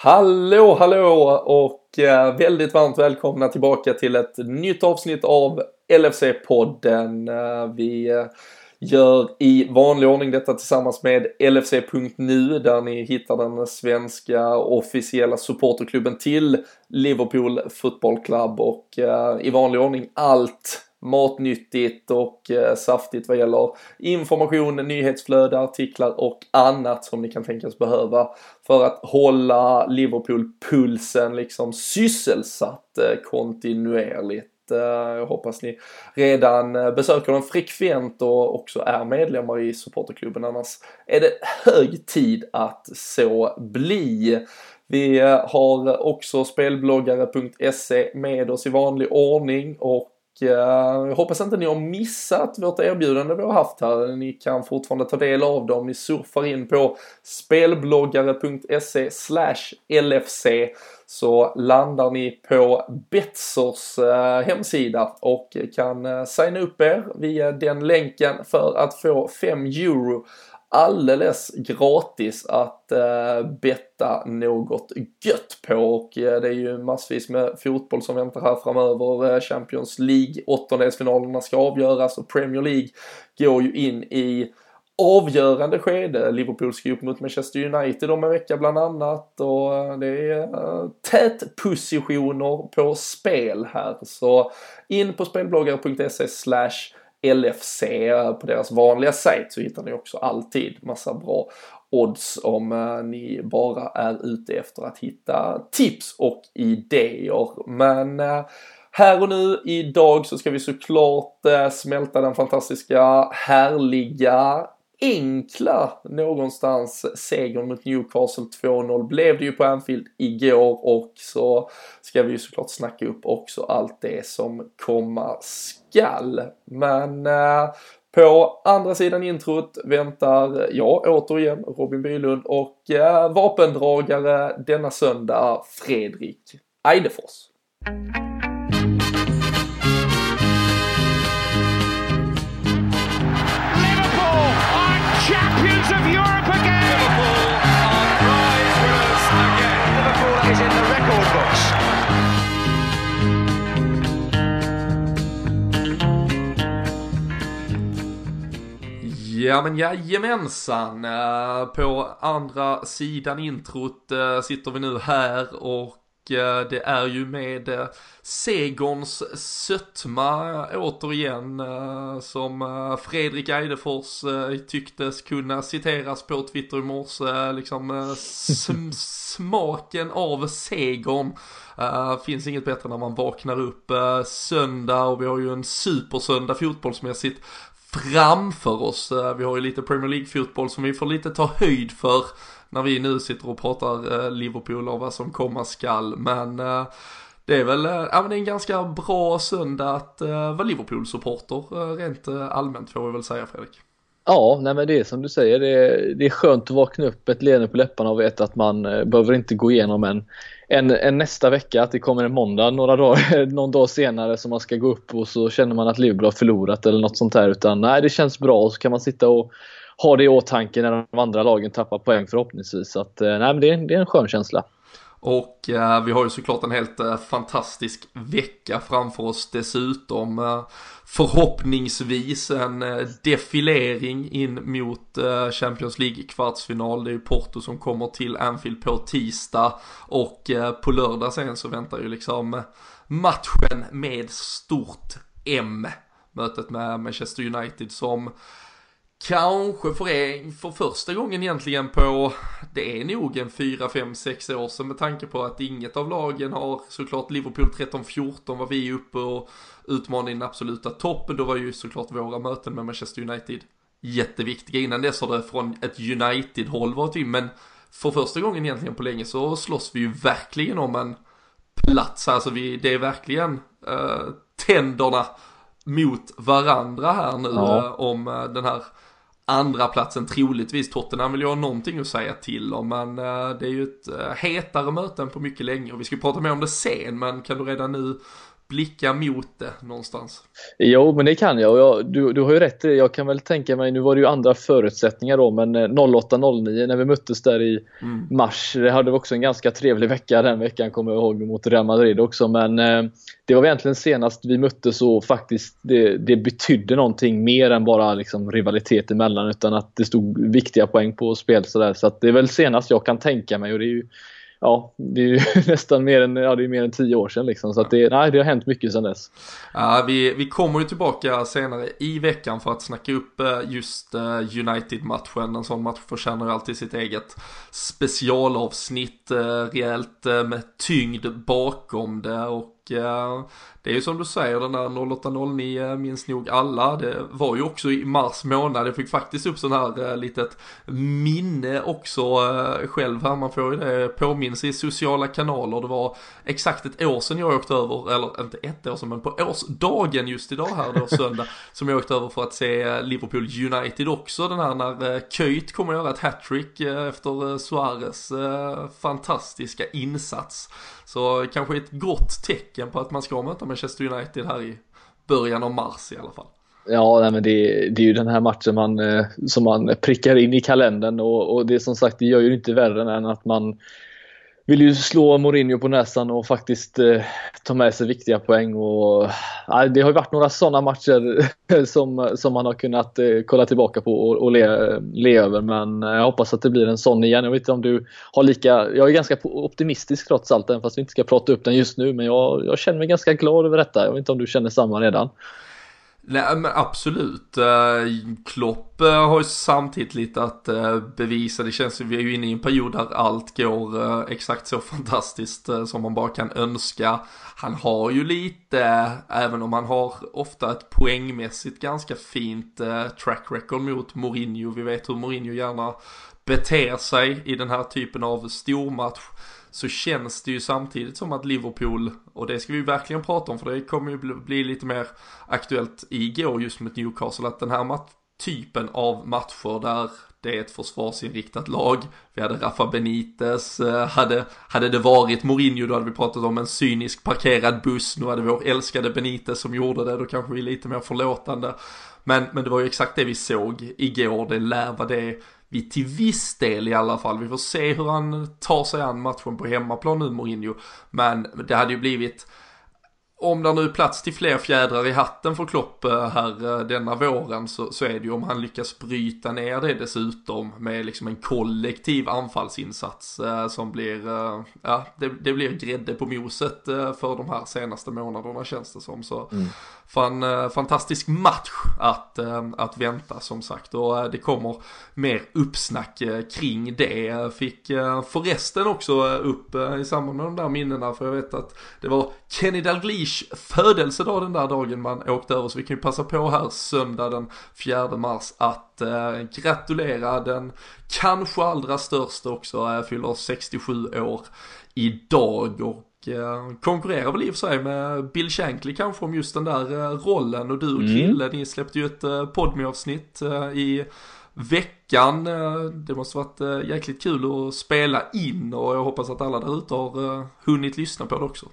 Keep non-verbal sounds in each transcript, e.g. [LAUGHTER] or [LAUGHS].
Hallå, hallå och eh, väldigt varmt välkomna tillbaka till ett nytt avsnitt av LFC-podden. Eh, vi eh, gör i vanlig ordning detta tillsammans med LFC.nu där ni hittar den svenska officiella supporterklubben till Liverpool Football Club och i vanlig ordning allt matnyttigt och eh, saftigt vad gäller information, nyhetsflöde, artiklar och annat som ni kan tänkas behöva för att hålla Liverpool-pulsen liksom sysselsatt eh, kontinuerligt. Eh, jag hoppas ni redan eh, besöker den frekvent och också är medlemmar i supporterklubben. Annars är det hög tid att så bli. Vi eh, har också spelbloggare.se med oss i vanlig ordning och jag hoppas inte ni har missat vårt erbjudande vi har haft här. Ni kan fortfarande ta del av det om ni surfar in på spelbloggare.se LFC så landar ni på Betssers eh, hemsida och kan eh, signa upp er via den länken för att få 5 euro alldeles gratis att eh, betta något gött på och eh, det är ju massvis med fotboll som väntar här framöver. Eh, Champions League, åttondelsfinalerna ska avgöras och Premier League går ju in i avgörande skede. Liverpool ska upp mot Manchester United om en vecka bland annat och eh, det är eh, tätpositioner på spel här. Så in på spelbloggar.se slash LFC på deras vanliga sajt så hittar ni också alltid massa bra odds om eh, ni bara är ute efter att hitta tips och idéer. Men eh, här och nu idag så ska vi såklart eh, smälta den fantastiska, härliga enkla någonstans segern mot Newcastle 2-0 blev det ju på Anfield igår och så ska vi ju såklart snacka upp också allt det som komma skall. Men eh, på andra sidan introt väntar jag återigen Robin Bylund och eh, vapendragare denna söndag Fredrik Eidefors. Ja men jajamensan, eh, på andra sidan introt eh, sitter vi nu här och det är ju med uh, Segons sötma återigen som Fredrik Eidefors tycktes kunna citeras på Twitter i morse, liksom sm [LAUGHS] smaken av Segon. Uh, finns inget bättre när man vaknar upp uh, söndag och vi har ju en supersöndag fotbollsmässigt framför oss. Eh, vi har ju lite Premier League-fotboll som vi får lite ta höjd för när vi nu sitter och pratar eh, Liverpool och vad som komma skall. Men eh, det är väl eh, ja, men det är en ganska bra söndag att vara Liverpool-supporter rent allmänt får vi väl säga Fredrik. Ja, nej men det är som du säger, det är, det är skönt att vakna upp ett leende på läpparna och veta att man behöver inte gå igenom en en, en, nästa vecka, att det kommer en måndag några dagar, [LAUGHS] någon dag senare som man ska gå upp och så känner man att Liverpool har förlorat eller något sånt där. Utan nej, det känns bra och så kan man sitta och ha det i åtanke när de andra lagen tappar poäng förhoppningsvis. Så att, eh, nej, men det, är, det är en skön känsla. Och eh, vi har ju såklart en helt eh, fantastisk vecka framför oss dessutom. Eh, förhoppningsvis en eh, defilering in mot eh, Champions League kvartsfinal. Det är ju Porto som kommer till Anfield på tisdag och eh, på lördag sen så väntar ju liksom eh, matchen med stort M. Mötet med Manchester United som Kanske för, en, för första gången egentligen på, det är nog en 4, 5, 6 år sedan med tanke på att inget av lagen har såklart Liverpool 13-14 var vi uppe och utmanade i den absoluta toppen. Då var ju såklart våra möten med Manchester United jätteviktiga. Innan dess har det från ett United-håll varit in, men för första gången egentligen på länge så slåss vi ju verkligen om en plats. Alltså vi, det är verkligen uh, tänderna mot varandra här nu ja. uh, om uh, den här andra platsen troligtvis. Tottenham vill ju ha någonting att säga till om men eh, det är ju ett eh, hetare möte än på mycket länge. Och vi ska prata mer om det sen men kan du redan nu blicka mot det någonstans? Jo, men det kan jag. jag du, du har ju rätt. Jag kan väl tänka mig, nu var det ju andra förutsättningar då, men 08-09 när vi möttes där i mm. mars. Det hade också en ganska trevlig vecka den veckan kommer jag ihåg mot Real Madrid också. Men eh, det var egentligen senast vi möttes och faktiskt det, det betydde någonting mer än bara liksom rivalitet emellan utan att det stod viktiga poäng på spel sådär. Så att det är väl senast jag kan tänka mig och det är ju ja, det är ju [LAUGHS] nästan mer än, ja, det är mer än tio år sedan liksom. Så att det, nej, det har hänt mycket sedan dess. Ja, vi, vi kommer ju tillbaka senare i veckan för att snacka upp eh, just eh, United-matchen. En sån match förtjänar alltid sitt eget specialavsnitt, eh, rejält med tyngd bakom det och det är ju som du säger, den där 0809 minns nog alla. Det var ju också i mars månad. Jag fick faktiskt upp sån här litet minne också själv här. Man får ju det påminns i sociala kanaler. Det var exakt ett år sedan jag åkte över, eller inte ett år sedan men på årsdagen just idag här då söndag. [LAUGHS] som jag åkte över för att se Liverpool United också. Den här när Köjt kommer att göra ett hattrick efter Suarez fantastiska insats. Så kanske ett gott tecken på att man ska möta Manchester United här i början av mars i alla fall. Ja, nej, men det, det, är ju den här matchen man, eh, som man prickar in i kalendern och, och det som sagt, det gör ju inte värre än att man vill ju slå Mourinho på näsan och faktiskt eh, ta med sig viktiga poäng. Och, eh, det har ju varit några sådana matcher [LAUGHS] som, som man har kunnat eh, kolla tillbaka på och, och le, le över. Men eh, jag hoppas att det blir en sån igen. Jag vet inte om du har lika... Jag är ganska optimistisk trots allt, även fast vi inte ska prata upp den just nu. Men jag, jag känner mig ganska glad över detta. Jag vet inte om du känner samma redan? Nej men absolut. Eh, Klopp eh, har ju samtidigt lite att eh, bevisa. Det känns ju, vi är ju inne i en period där allt går exakt så [LAUGHS] fantastiskt som man bara kan önska. Han har ju lite, även om han har ofta ett poängmässigt ganska fint track record mot Mourinho. Vi vet hur Mourinho gärna beter sig i den här typen av stormatch så känns det ju samtidigt som att Liverpool, och det ska vi verkligen prata om för det kommer ju bli lite mer aktuellt igår just mot Newcastle, att den här typen av matcher där det är ett försvarsinriktat lag. Vi hade Rafa Benitez, eh, hade, hade det varit Mourinho då hade vi pratat om en cynisk parkerad buss, nu hade vår älskade Benitez som gjorde det, då kanske vi är lite mer förlåtande. Men, men det var ju exakt det vi såg igår, det lär vara det vi till viss del i alla fall. Vi får se hur han tar sig an matchen på hemmaplan nu Mourinho. Men det hade ju blivit om det nu är plats till fler fjädrar i hatten för Klopp eh, här eh, denna våren så, så är det ju om han lyckas bryta ner det dessutom med liksom en kollektiv anfallsinsats eh, som blir, eh, ja det, det, blir grädde på moset eh, för de här senaste månaderna känns det som. Så mm fan, eh, fantastisk match att, eh, att vänta som sagt och eh, det kommer mer uppsnack kring det. Fick förresten också upp i samband med de där minnena för jag vet att det var Kenny Dalglish födelsedag den där dagen man åkte över. Så vi kan ju passa på här söndag den 4 mars att eh, gratulera den kanske allra största också. Eh, fyller 67 år idag och konkurrerar väl i och för sig med Bill Shankly kanske om just den där eh, rollen. Och du och Krille, mm. ni släppte ju ett eh, podme-avsnitt eh, i veckan. Eh, det måste varit jäkligt kul att spela in och jag hoppas att alla där ute har hunnit lyssna på det också.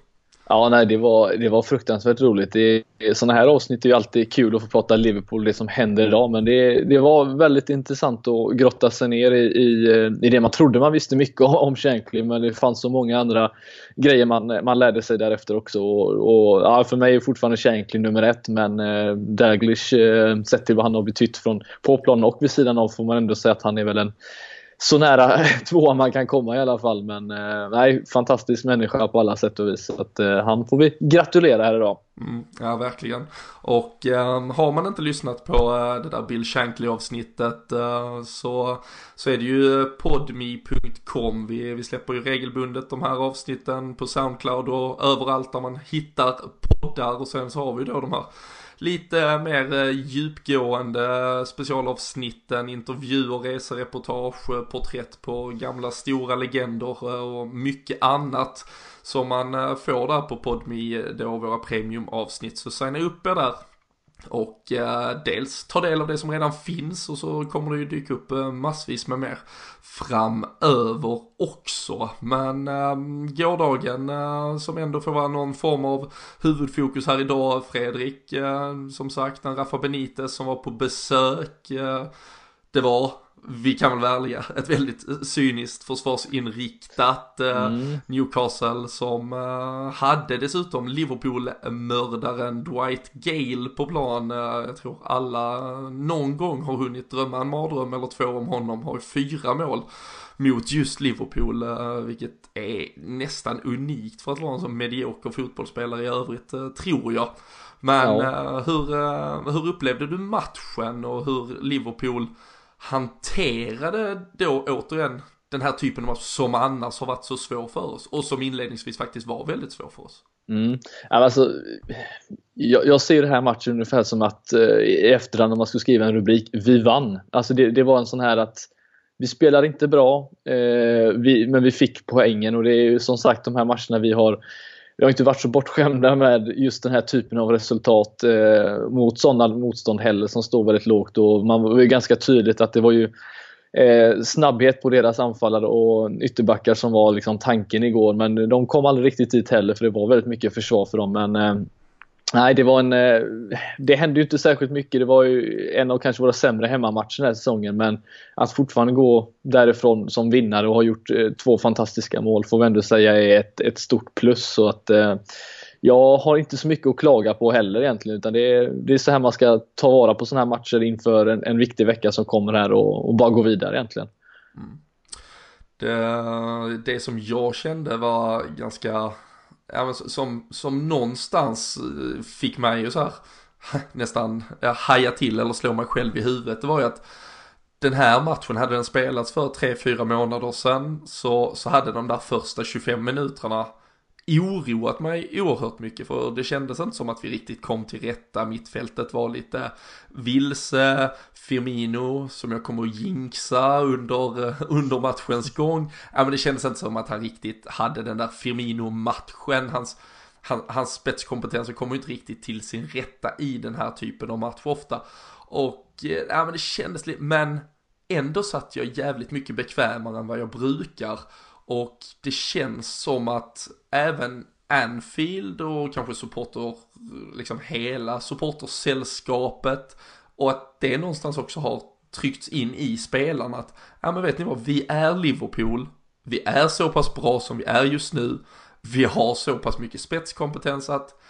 Ja, nej, det var, det var fruktansvärt roligt. Det, sådana här avsnitt är ju alltid kul att få prata Liverpool, det som händer idag. Men det, det var väldigt intressant att grotta sig ner i, i, i det man trodde man visste mycket om, om Shankly. Men det fanns så många andra grejer man, man lärde sig därefter också. Och, och ja, för mig är fortfarande Shankly nummer ett. Men eh, Daglish, eh, sett till vad han har betytt från på planen och vid sidan av, får man ändå säga att han är väl en så nära [LAUGHS] tvåan man kan komma i alla fall. Men eh, nej, fantastisk människa på alla sätt och vis. Så att, eh, han får vi gratulera här idag. Mm, ja, verkligen. Och eh, har man inte lyssnat på eh, det där Bill Shankly avsnittet eh, så, så är det ju podmi.com. Vi, vi släpper ju regelbundet de här avsnitten på Soundcloud och överallt där man hittar poddar och sen så har vi då de här lite mer eh, djupgående specialavsnitten, intervjuer, resereportage, porträtt på gamla stora legender eh, och mycket annat som man eh, får där på Podme, då våra premiumavsnitt. Så signa upp er där och eh, dels ta del av det som redan finns och så kommer det ju dyka upp eh, massvis med mer framöver också. Men eh, gårdagen eh, som ändå får vara någon form av huvudfokus här idag, Fredrik, eh, som sagt, en Rafa Benitez som var på besök. Eh, det var vi kan väl vara ärliga, ett väldigt cyniskt försvarsinriktat eh, mm. Newcastle som uh, hade dessutom Liverpool-mördaren Dwight Gale på plan. Uh, jag tror alla någon gång har hunnit drömma en mardröm eller två om honom, har fyra mål mot just Liverpool, vilket är nästan unikt för att vara en så medioker fotbollsspelare i övrigt, tror jag. Men ja. hur, hur upplevde du matchen och hur Liverpool hanterade då återigen den här typen av match som annars har varit så svår för oss och som inledningsvis faktiskt var väldigt svår för oss. Mm. Alltså, jag, jag ser den här matchen ungefär som att eh, i efterhand om man skulle skriva en rubrik, vi vann. Alltså det, det var en sån här att vi spelar inte bra, eh, vi, men vi fick poängen och det är ju som sagt de här matcherna vi har vi har inte varit så bortskämda med just den här typen av resultat eh, mot sådana motstånd heller som står väldigt lågt. Och man var ju ganska tydligt att det var ju eh, snabbhet på deras anfallare och ytterbackar som var liksom tanken igår. Men de kom aldrig riktigt dit heller för det var väldigt mycket försvar för dem. Men eh, Nej, det var en... Eh, det hände ju inte särskilt mycket. Det var ju en av kanske våra sämre hemmamatcher den här säsongen. Men att fortfarande gå därifrån som vinnare och ha gjort eh, två fantastiska mål får vi ändå säga är ett, ett stort plus. Så att eh, jag har inte så mycket att klaga på heller egentligen. Utan det är, det är så här man ska ta vara på sådana här matcher inför en, en viktig vecka som kommer här och, och bara gå vidare egentligen. Mm. Det, det som jag kände var ganska ja, som, som någonstans eh, fick mig ju så här [LAUGHS] nästan ja, haja till eller slå mig själv i huvudet. Det var ju att den här matchen, hade den spelats för 3-4 månader sedan så, så hade de där första 25 minuterna oroat mig oerhört mycket för det kändes inte som att vi riktigt kom till rätta. Mittfältet var lite vilse. Firmino som jag kommer att jinxa under, eh, under matchens gång. Ja men det kändes inte som att han riktigt hade den där Firmino-matchen. Hans, han, hans spetskompetens kommer inte riktigt till sin rätta i den här typen av match ofta. Och eh, ja men det kändes lite, men ändå satt jag jävligt mycket bekvämare än vad jag brukar. Och det känns som att även Anfield och kanske supporter, liksom hela supportersällskapet och att det någonstans också har tryckts in i spelarna att, ja men vet ni vad, vi är Liverpool, vi är så pass bra som vi är just nu, vi har så pass mycket spetskompetens att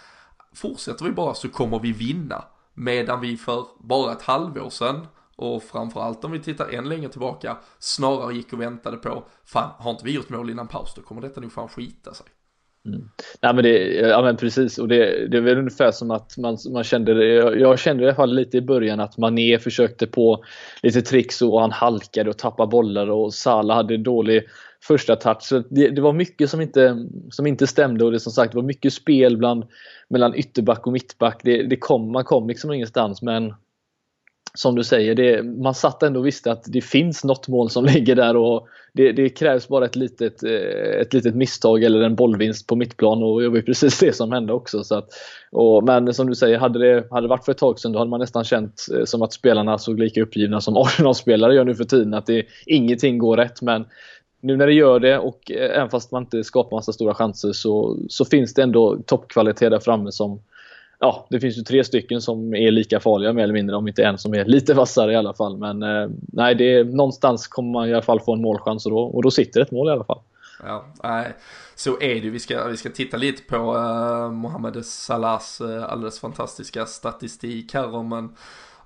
fortsätter vi bara så kommer vi vinna. Medan vi för bara ett halvår sedan och framförallt om vi tittar än längre tillbaka snarare gick och väntade på fan har inte vi gjort mål innan paus då kommer detta nog fan skita sig. Mm. Nej men det, ja men precis och det, det är väl ungefär som att man, man kände det, jag kände i alla fall lite i början att Mané försökte på lite tricks och han halkade och tappade bollar och Salah hade dålig första touch. Det, det, var mycket som inte, som inte stämde och det som sagt det var mycket spel bland, mellan ytterback och mittback. Det, det kom, man kom liksom ingenstans men som du säger, det, man satt ändå och visste att det finns något mål som [LAUGHS] ligger där och det, det, krävs bara ett litet, eh, ett litet misstag eller en bollvinst på mittplan och det var precis det som hände också. Så att, och, men som du säger, hade det hade varit för ett tag sedan då hade man nästan känt eh, som att spelarna såg lika uppgivna som [LAUGHS] Arsenal-spelare gör nu för tiden. Att det, ingenting går rätt men nu när det gör det och eh, även fast man inte skapar massa stora chanser så, så finns det ändå toppkvalitet där framme som ja, det finns ju tre stycken som är lika farliga mer eller mindre, om inte en som är lite vassare i alla fall. Men eh, nej, det är, någonstans kommer man i alla fall få en målchans och då, och då sitter ett mål i alla fall. Ja, nej, så är det Vi ska, vi ska titta lite på eh, uh, Mohamed Salahs uh, alldeles fantastiska statistik här om en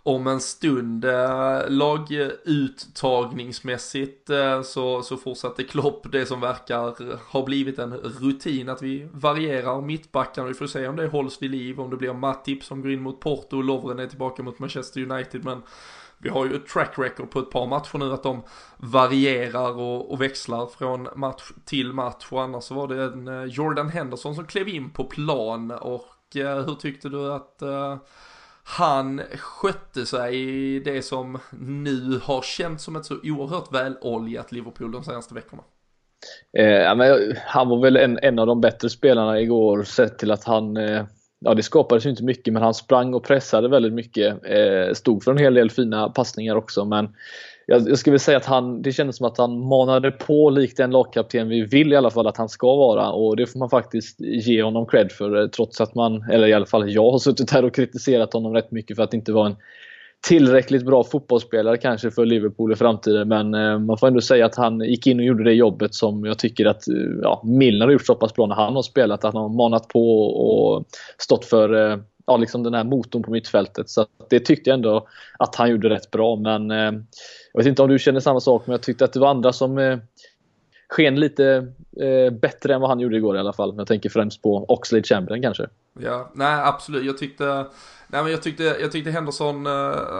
om en stund. Eh, laguttagningsmässigt eh, så, så fortsatte Klopp det som verkar ha blivit en rutin att vi varierar mittbackarna. Vi får se om det hålls vid liv, om det blir Matip som går in mot Porto, och Lovren är tillbaka mot Manchester United. Men vi har ju ett track record på ett par matcher nu att de varierar och, och växlar från match till match. Och annars så var det en eh, Jordan Henderson som klev in på plan och eh, hur tyckte du att eh, han skötte sig i det som nu har känts som ett så oerhört väloljat Liverpool de senaste veckorna. Eh, men han var väl en, en av de bättre spelarna igår sett till att han, eh, ja, det skapades ju inte mycket men han sprang och pressade väldigt mycket. Eh, stod för en hel del fina passningar också men jag, jag skulle vilja säga att han, det kändes som att han manade på likt den lagkapten vi vill i alla fall att han ska vara och det får man faktiskt ge honom cred för eh, trots att man, eller i alla fall jag har suttit här och kritiserat honom rätt mycket för att inte vara en tillräckligt bra fotbollsspelare kanske för Liverpool i framtiden men eh, man får ändå säga att han gick in och gjorde det jobbet som jag tycker att eh, ja, Milner har gjort så pass bra när han har spelat. Att han har manat på och stått för eh, ja, liksom den här motorn på mittfältet. Så det tyckte jag ändå att han gjorde rätt bra men jag vet inte om du känner samma sak men jag tyckte att det var andra som sken lite bättre än vad han gjorde igår i alla fall. Jag tänker främst på Oxlade Chamberlain kanske. Ja, nej absolut. Jag tyckte Nej men jag tyckte, jag tyckte Henderson, eh,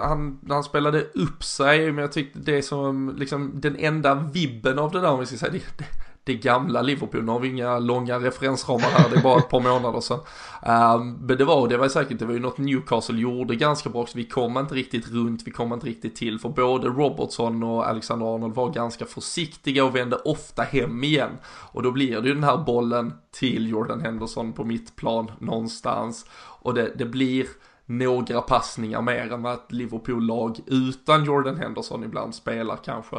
han, han spelade upp sig, men jag tyckte det som liksom den enda vibben av det där om vi ska säga, det, det, det gamla Liverpool, nu har vi inga långa referensramar här, det är bara ett par månader sedan. Um, men det var, det var säkert, det var ju något Newcastle gjorde ganska bra också, vi kom inte riktigt runt, vi kom inte riktigt till, för både Robertson och Alexander Arnold var ganska försiktiga och vände ofta hem igen. Och då blir det ju den här bollen till Jordan Henderson på mittplan någonstans. Och det, det blir några passningar mer än vad ett Liverpool-lag utan Jordan Henderson ibland spelar kanske.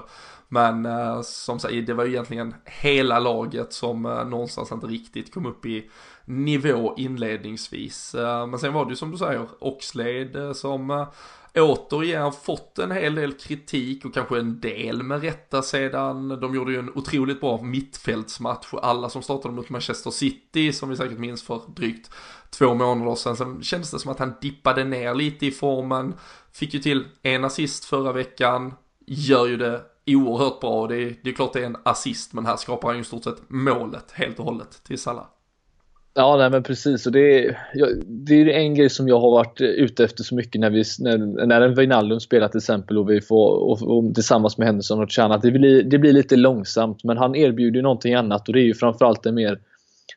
Men eh, som sagt, det var ju egentligen hela laget som eh, någonstans inte riktigt kom upp i nivå inledningsvis. Eh, men sen var det ju som du säger, Oxlade eh, som eh, återigen fått en hel del kritik och kanske en del med rätta sedan de gjorde ju en otroligt bra mittfältsmatch och alla som startade mot Manchester City som vi säkert minns för drygt två månader sedan. Sen kändes det som att han dippade ner lite i formen, fick ju till en assist förra veckan, gör ju det oerhört bra och det är, det är klart det är en assist men här skapar han ju i stort sett målet helt och hållet till Salah. Ja, nej, men precis. Och det, är, det är en grej som jag har varit eh, ute efter så mycket när, vi, när, när en Wijnaldum spelar till exempel och vi får och, och, tillsammans med Henderson och Chan att det blir, det blir lite långsamt. Men han erbjuder ju någonting annat och det är ju framförallt en mer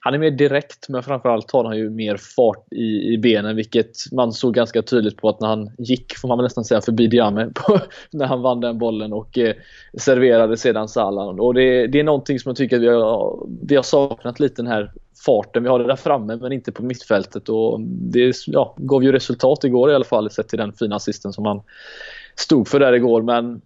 han är mer direkt men framförallt har han ju mer fart i, i benen vilket man såg ganska tydligt på att när han gick, får man väl nästan säga, förbi Diame [LAUGHS] på, när han vann den bollen och eh, serverade sedan Salah. Och det, det, är någonting som jag tycker att vi har, vi har saknat lite den här farten. Vi har det där framme men inte på mittfältet och det ja, gav ju resultat igår i alla fall sett till den fina assisten som han stod för där igår. Men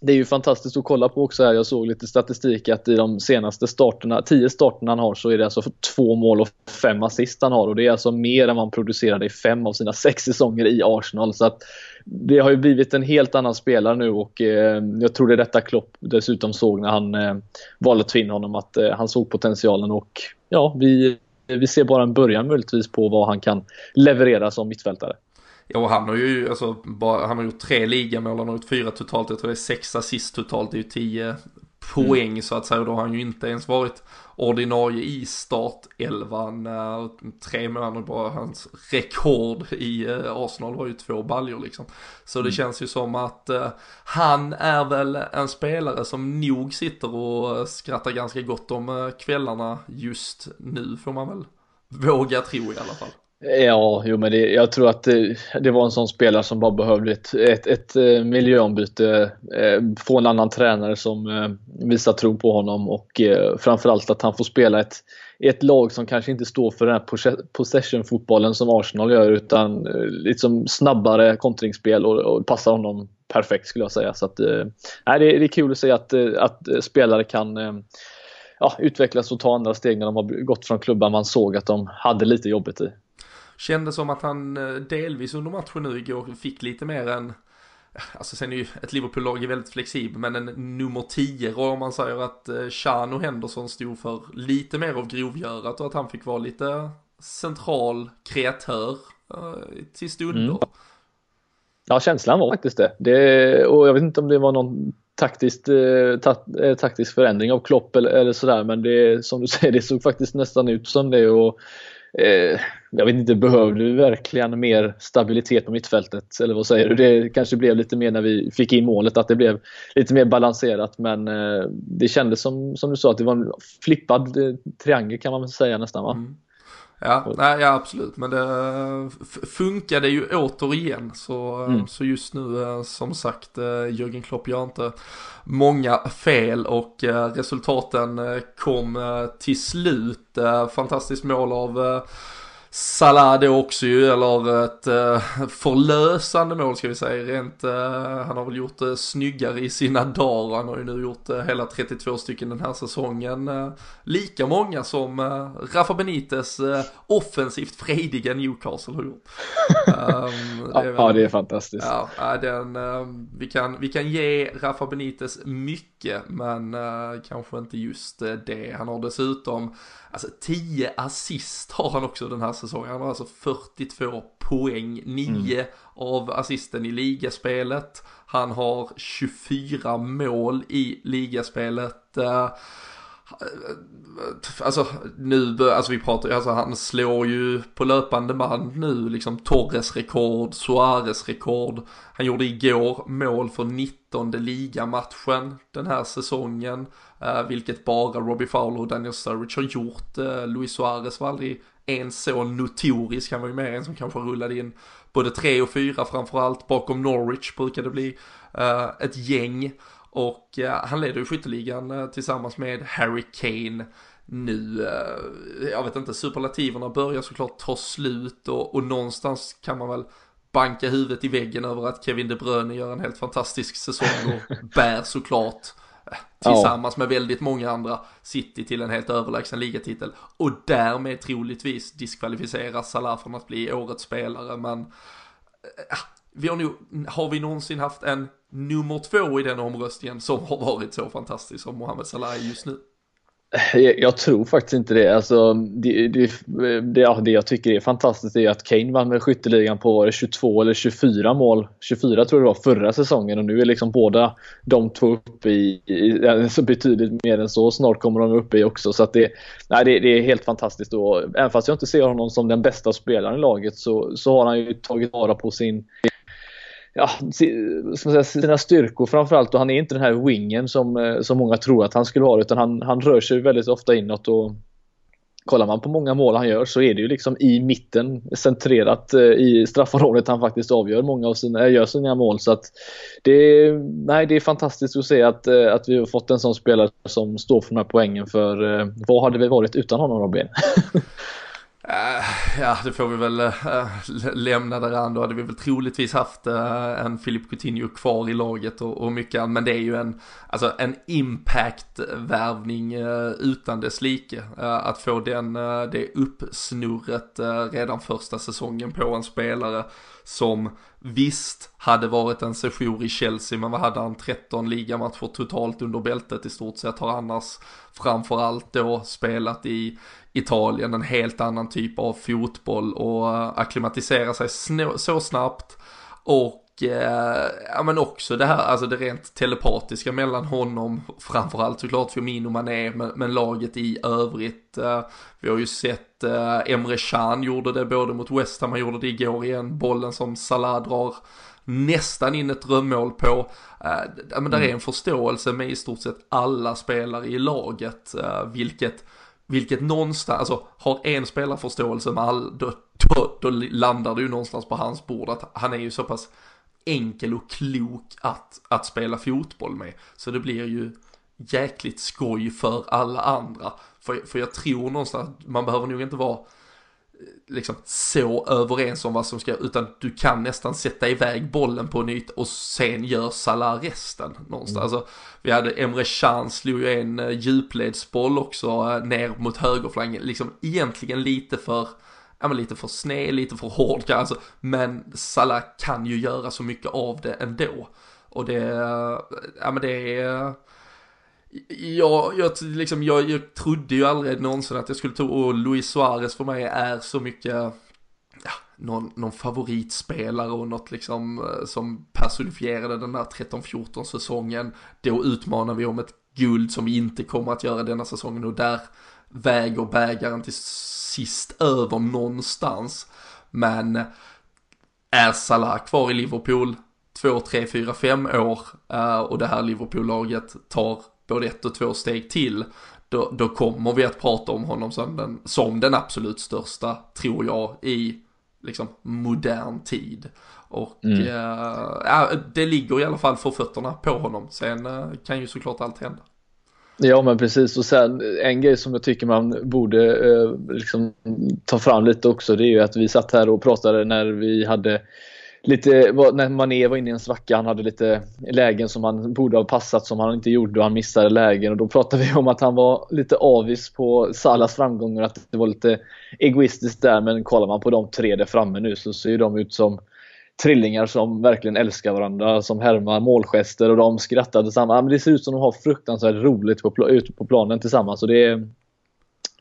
det är ju fantastiskt att kolla på också här. Jag såg lite statistik att i de senaste starterna, 10 starterna han har så är det alltså två mål och fem assist han har och det är alltså mer än man producerade i fem av sina [LAUGHS] sex säsonger i Arsenal. Så att det har ju blivit en helt annan spelare nu och eh, jag tror det är detta Klopp dessutom såg när han eh, valde att in honom att eh, han såg potentialen och ja, vi, vi ser bara en början möjligtvis på vad han kan leverera som mittfältare. Ja, han har ju alltså, bara, han har gjort tre ligamål, han har gjort fyra totalt, jag tror det är sex assist totalt, det är ju tio poäng mm. så att säga, då har han ju inte ens varit ordinarie i startelvan. Tre månader bara hans rekord i eh, Arsenal var ju två baljor liksom. Så det mm. känns ju som att uh, han är väl en spelare som nog sitter och skrattar ganska gott om uh, kvällarna just nu får man väl våga tro i alla fall. Ja, jo, men det, jag tror att det, det, var en sån spelare som bara behövde ett, ett, ett eh, miljöombyte. Eh, få en annan tränare som eh, visar tro på honom och eh, framförallt att han får spela ett, ett lag som kanske inte står för den här possession-fotbollen som Arsenal gör utan liksom snabbare kontringsspel och, och passar honom perfekt skulle jag säga. Så att, nej, det, det är kul att se att, att spelare kan ja, utvecklas och ta andra steg när de har gått från klubbar man såg att de hade lite jobbigt i. Kändes som att han eh, delvis under matchen nu igår fick lite mer än Alltså sen är ju ett Liverpool-lag väldigt flexibelt men en nummer 10 om man säger att eh, Chan och Henderson stod för lite mer av grovgörat och att han fick vara lite central kreatör eh, till stunder. Mm. Ja, känslan var faktiskt det. det. Och jag vet inte om det var någon taktiskt, eh, ta, taktisk förändring av Klopp eller, eller sådär men det som du säger, det såg faktiskt nästan ut som det och eh, jag vet inte, behövde vi verkligen mer stabilitet på mittfältet? Eller vad säger du? Det kanske blev lite mer när vi fick in målet, att det blev lite mer balanserat. Men eh, det kändes som, som du sa, att det var en flippad eh, triangel kan man väl säga nästan va? Mm. Ja, nej, ja, absolut. Men det funkade ju återigen. Så, mm. så just nu, eh, som sagt, Jörgen Klopp gör inte många fel och resultaten kom till slut. Fantastiskt mål av Salah då också ju, eller ett uh, förlösande mål ska vi säga. Rent, uh, han har väl gjort det uh, snyggare i sina dagar. Han har ju nu gjort hela 32 stycken den här säsongen. lika många som Rafa Benites offensivt frediga Newcastle har gjort. Um, [LAUGHS] det ja, det är fantastiskt. Ja, den, vi, kan, vi kan ge Rafa Benites mycket, men eh, kanske inte just eh, det. Han har dessutom Alltså 10 assist har han också den här säsongen. Han har alltså 42 poäng, 9 mm. av assisten i ligaspelet. Han har 24 mål i ligaspelet. Eh, Alltså nu, alltså vi pratar alltså han slår ju på löpande band nu liksom Torres rekord, Suarez rekord. Han gjorde igår mål för 19 ligamatchen den här säsongen. Eh, vilket bara Robbie Fowler och Daniel Sturridge har gjort. Eh, Luis Suarez var aldrig en så notorisk, han var ju mer en som kanske rullade in både tre och fyra framförallt. Bakom Norwich brukade det bli eh, ett gäng. Och uh, han leder ju skytteligan uh, tillsammans med Harry Kane nu. jag vet inte, superlativerna börjar såklart ta slut och, och någonstans kan man väl banka huvudet i väggen över att Kevin De Bruyne gör en helt fantastisk säsong och [LAUGHS] bär såklart tillsammans ja. med väldigt många andra City till en helt överlägsen ligatitel och därmed troligtvis diskvalificera Salah från att bli årets spelare men vi har, nu, har vi någonsin haft en nummer två i den omröstningen som har varit så fantastisk som Mohamed Salah just nu? Jag tror faktiskt inte det. Alltså, det, det, det, ja, det jag tycker är fantastiskt är att Kane vann med skytteligan på 22 eller 24 mål. 24 tror jag det var förra säsongen och nu är liksom båda de två uppe i, i alltså betydligt mer än så. Snart kommer de uppe i också. Så att det, nej, det, det är helt fantastiskt. Och även fast jag inte ser honom som den bästa spelaren i laget så, så har han ju tagit vara på sin ja, säga, sina styrkor framförallt och han är inte den här wingen som, eh, som många tror att han skulle vara utan han, han rör sig väldigt ofta inåt och kollar man på många mål han gör så är det ju liksom i mitten centrerat eh, i straffområdet han faktiskt avgör många av sina, eh, gör sina mål så att det, nej, det är fantastiskt att se att, att vi har fått en sån spelare som står för de här poängen för vad hade vi varit utan honom Robin? [LAUGHS] Eh, ja, det får vi väl eh, lämna däran. Då hade vi väl troligtvis haft eh, en Filip Coutinho kvar i laget och, och mycket annat. Men det är ju en, alltså en impact-värvning utan dess like. att få den, det uppsnurret redan första säsongen på en spelare som visst hade varit en sejour i Chelsea men vad hade han 13 ligamatcher totalt under bältet i stort sett har annars framförallt då spelat i Italien en helt annan typ av fotboll och akklimatisera sig så snabbt och eh, ja men också det här, alltså det rent telepatiska mellan honom, framförallt såklart Firmino Mané, men, men laget i övrigt. Eh, vi har ju sett eh, Emre Can gjorde det både mot West Ham, han gjorde det igår igen, bollen som Salah drar nästan in ett drömmål på. Men där är en förståelse med i stort sett alla spelare i laget, vilket vilket någonstans, alltså har en spelarförståelse med all, då, då, då landar det ju någonstans på hans bord att han är ju så pass enkel och klok att, att spela fotboll med. Så det blir ju jäkligt skoj för alla andra. För, för jag tror någonstans att man behöver nog inte vara liksom så överens om vad som ska, utan du kan nästan sätta iväg bollen på nytt och sen gör Salah resten någonstans. Mm. Alltså, vi hade Emre Can slog ju en uh, djupledsboll också uh, ner mot högerflanken, liksom egentligen lite för, ja men lite för sned, lite för hård alltså, men Salah kan ju göra så mycket av det ändå. Och det, uh, ja men det är Ja, jag, liksom, jag, jag trodde ju aldrig någonsin att jag skulle tro, och Luis Suarez för mig är så mycket, ja, någon, någon favoritspelare och något liksom eh, som personifierade den där 13-14 säsongen. Då utmanar vi om ett guld som vi inte kommer att göra denna säsongen och där väger bägaren till sist över någonstans. Men är Salah kvar i Liverpool 2, 3, 4, 5 år eh, och det här Liverpool-laget tar både ett och två steg till, då, då kommer vi att prata om honom som den, som den absolut största, tror jag, i liksom modern tid. Och mm. äh, det ligger i alla fall för fötterna på honom. Sen äh, kan ju såklart allt hända. Ja men precis och sen en grej som jag tycker man borde eh, liksom, ta fram lite också det är ju att vi satt här och pratade när vi hade lite, när Mané var inne i en svacka, han hade lite lägen som han borde ha passat som han inte gjorde och han missade lägen och då pratade vi om att han var lite avis på Salas framgångar att det var lite egoistiskt där men kollar man på de tre där framme nu så ser de ut som trillingar som verkligen älskar varandra, som härmar målgester och de skrattar tillsammans. Men det ser ut som de har fruktansvärt roligt på, ute på planen tillsammans. Och det är,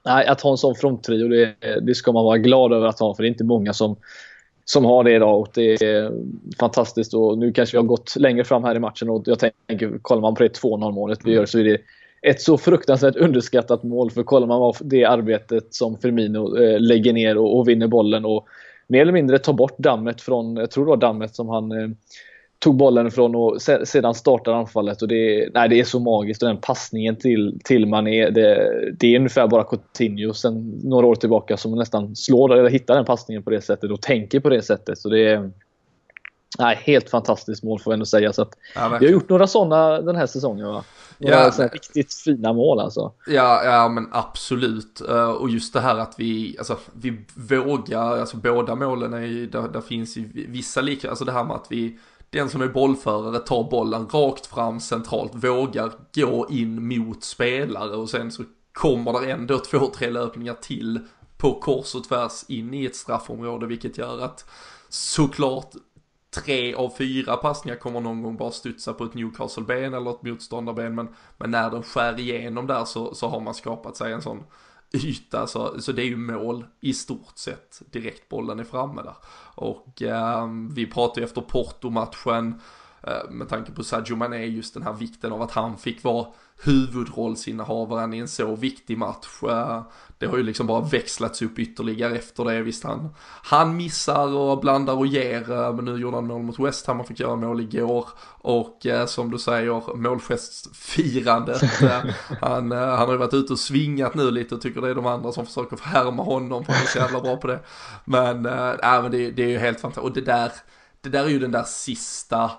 nej, att ha en sån fronttrio, det, det ska man vara glad över att ha för det är inte många som, som har det idag och det är fantastiskt. Och nu kanske vi har gått längre fram här i matchen och jag tänker, kollar man på det 2-0 målet vi gör så är det ett så fruktansvärt underskattat mål. För kollar man på det arbetet som Firmino eh, lägger ner och, och vinner bollen och mer eller mindre ta bort dammet från, jag tror det var dammet som han eh, tog bollen från och se, sedan startade anfallet. Och det, nej, det är så magiskt och den passningen till, till Mané, det, det är ungefär bara Coutinho sen några år tillbaka som nästan slår eller hittar den passningen på det sättet och tänker på det sättet. Så det är nej, helt fantastiskt mål får jag ändå säga. Så att, ja, vi har gjort några sådana den här säsongen. Va? Ja, men... riktigt fina mål alltså. Ja, ja men absolut. Uh, och just det här att vi, alltså, vi vågar, alltså båda målen är ju, där, där finns ju vissa likheter, alltså det här med att vi, den som är bollförare tar bollen rakt fram centralt, vågar gå in mot spelare och sen så kommer det ändå två, tre löpningar till på kors och tvärs in i ett straffområde vilket gör att såklart tre av fyra passningar kommer någon gång bara studsa på ett Newcastle-ben eller ett motståndarben. Men, men när den skär igenom där så, så har man skapat sig en sån yta. Så, så det är ju mål i stort sett direkt bollen är framme där. Och eh, vi pratade ju efter Porto-matchen Eh, med tanke på Sadio Mané just den här vikten av att han fick vara huvudrollsinnehavaren i en så viktig match. Eh, det har ju liksom bara växlats upp ytterligare efter det. Visst han, han missar och blandar och ger, eh, men nu gjorde han mål mot West Ham och fick göra mål igår. Och som du säger, målgestfirandet. han, han har ju varit ute och svingat nu lite och tycker det är de andra som försöker härma honom för han är så jävla bra på det. Men, äh, men det, det är ju helt fantastiskt. Och det där, det där är ju den där sista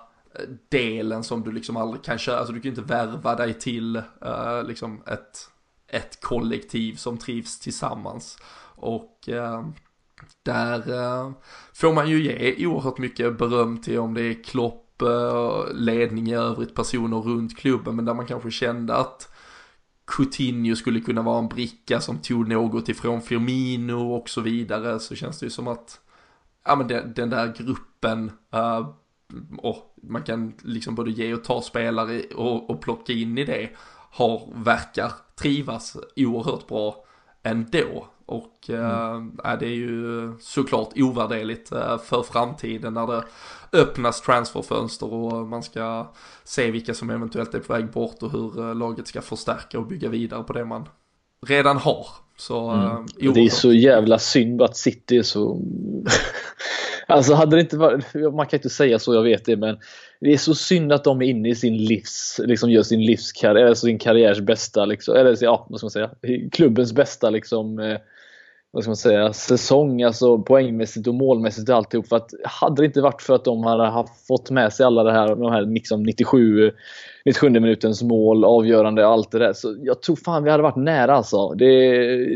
delen som du liksom aldrig kan köra, alltså du kan ju inte värva dig till uh, liksom ett, ett kollektiv som trivs tillsammans. Och uh, där uh, får man ju ge oerhört mycket beröm till om det är Klopp, ledning i övrigt, personer runt klubben, men där man kanske kände att Coutinho skulle kunna vara en bricka som tog något ifrån Firmino och så vidare så känns det ju som att ja men den, den där gruppen uh, och man kan liksom både ge och ta spelare och, och plocka in i det har, verkar trivas oerhört bra ändå. Och mm. äh, det är ju såklart ovärderligt äh, för framtiden när det öppnas transferfönster och man ska se vilka som eventuellt är på väg bort och hur äh, laget ska förstärka och bygga vidare på det man redan har. Så, mm. det är så jävla synd att City är så [LAUGHS] Alltså hade det inte varit, man kan inte säga så, jag vet det, men det är så synd att de är inne i sin livs, liksom gör sin livskarriär, alltså sin karriärs bästa, liksom, eller ja, vad ska man säga, klubbens bästa liksom, eh, vad ska man säga, säsong, alltså poängmässigt och målmässigt och alltihop. För att hade det inte varit för att de hade fått med sig alla det här, de här liksom 97 97 minutens mål, avgörande, och allt det där. Så jag tror fan vi hade varit nära alltså. Det,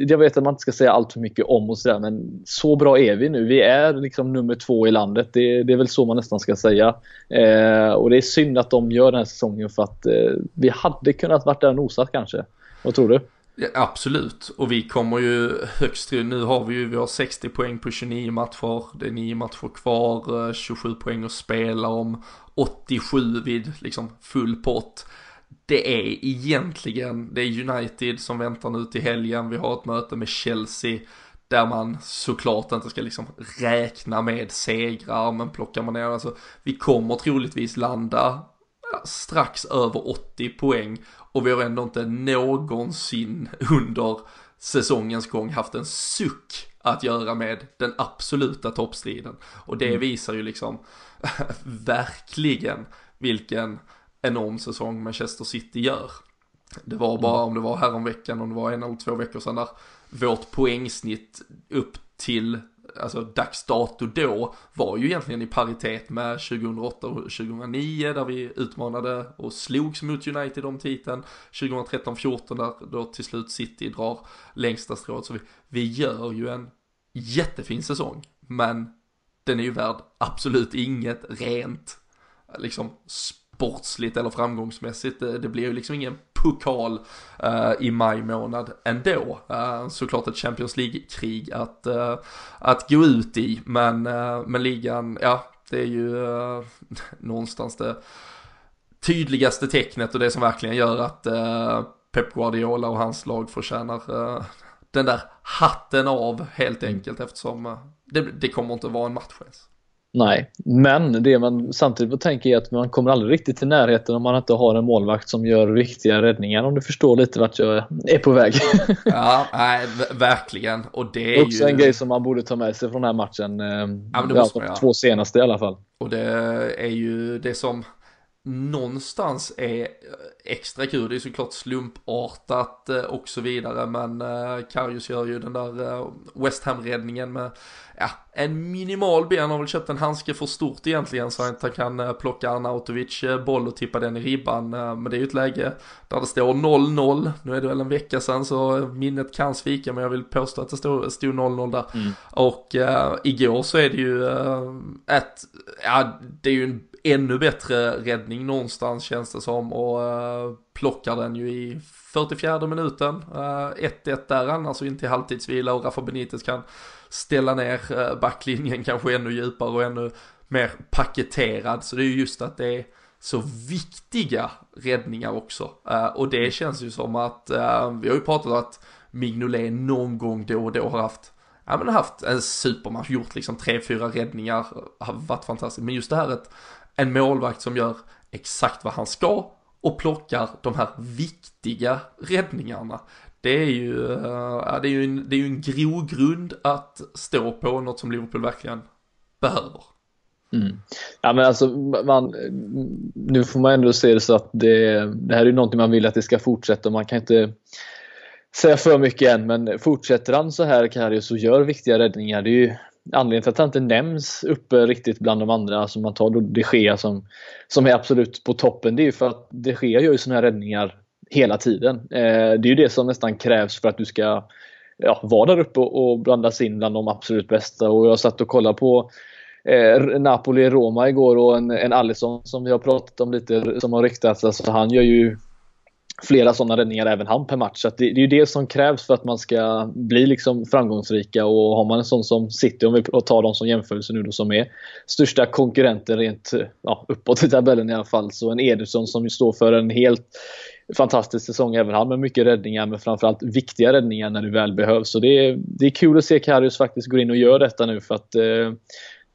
jag vet att man inte ska säga allt för mycket om och sådär, men så bra är vi nu. Vi är liksom nummer två i landet. Det, det är väl så man nästan ska säga. Eh, och det är synd att de gör den här säsongen för att eh, vi hade kunnat varit där och nosat kanske. Vad tror du? Ja, absolut, och vi kommer ju högst till, nu har vi ju, vi har 60 poäng på 29 matcher, det är 9 matcher kvar, eh, 27 poäng att spela om, 87 vid liksom full pott. Det är egentligen, det är United som väntar nu till helgen, vi har ett möte med Chelsea där man såklart inte ska liksom räkna med segrar, men plockar man ner, alltså vi kommer troligtvis landa strax över 80 poäng och vi har ändå inte någonsin under säsongens gång haft en suck att göra med den absoluta toppstriden. Och det mm. visar ju liksom [LAUGHS] verkligen vilken enorm säsong Manchester City gör. Det var bara mm. om det var häromveckan, om det var en eller två veckor sedan där vårt poängsnitt upp till alltså dags dato då var ju egentligen i paritet med 2008 och 2009 där vi utmanade och slogs mot United om titeln. 2013-14 där då till slut City drar längsta strået. Så vi, vi gör ju en jättefin säsong, men den är ju värd absolut inget rent liksom sportsligt eller framgångsmässigt. Det, det blir ju liksom ingen pokal uh, i maj månad ändå. Uh, såklart ett Champions League-krig att, uh, att gå ut i, men, men ligan, ja, det är ju [LAUGHS] någonstans det tydligaste tecknet och det som verkligen gör att Pep Guardiola och hans lag förtjänar den där hatten av helt enkelt eftersom det, det kommer inte att vara en match ens. Nej, men det man samtidigt får tänka är att man kommer aldrig riktigt till närheten om man inte har en målvakt som gör viktiga räddningar om du förstår lite vart jag är på väg. [LAUGHS] ja, nej, verkligen. Och det är också ju... en grej som man borde ta med sig från den här matchen. Eh, ja, ja. Två senaste i alla fall. Och det är ju det som någonstans är extra kul. Det är såklart slumpartat eh, och så vidare. Men eh, Karius gör ju den där eh, West Ham-räddningen med ja, en minimal ben. Han har väl köpt en handske för stort egentligen så att han kan plocka Arnautovic boll och tippa den i ribban. Men det är ju ett läge där det står 0-0. Nu är det väl en vecka sedan så minnet kan svika men jag vill påstå att det stod, stod 0-0 där. Mm. Och äh, igår så är det ju äh, ett, ja det är ju en ännu bättre räddning någonstans känns det som och uh, plockar den ju i 44 minuten. Eh, uh, 1-1 där annars och inte i halvtidsvila och Rafa Benitez kan ställa ner uh, backlinjen kanske ännu djupare och ännu mer paketerad. Så det är ju just att det är så viktiga räddningar också. Och det känns ju som att, vi har ju pratat om att Mignolet någon gång då och då har haft ja men haft en supermatch, gjort liksom tre, fyra räddningar, har varit fantastiskt. Men just det här att en målvakt som gör exakt vad han ska och plockar de här viktiga räddningarna. Det är ju, uh, det är ju, en, det är ju en grogrund att stå på, något som Liverpool verkligen behöver. Mm. Ja men alltså, man, nu får man ändå se det så att det, det här är ju någonting man vill att det ska fortsätta. Man kan inte säga för mycket än men fortsätter han så här Karius och gör viktiga räddningar, det är ju anledningen till att han inte nämns uppe riktigt bland de andra, alltså man tar då de Gea som, som är absolut på toppen, det är ju för att de Gea gör ju sådana här räddningar hela tiden. Eh, det är ju det som nästan krävs för att du ska ja, vara där uppe och, och blandas in bland de absolut bästa. Och jag satt och kollade på eh, Napoli-Roma igår och en, en Alisson som vi har pratat om lite, som har ryktats. Alltså han gör ju flera sådana räddningar även han per match. Så det, det, är ju det som krävs för att man ska bli liksom framgångsrika och har man en sån som City, om vi tar dem som jämförelse nu då, som är största konkurrenten rent ja, uppåt i tabellen i alla fall. Så en Ederson som står för en helt fantastisk säsong även han med mycket räddningar men framförallt viktiga räddningar när det väl behövs. Så det är, det är kul att se Karius faktiskt gå in och göra detta nu för att eh,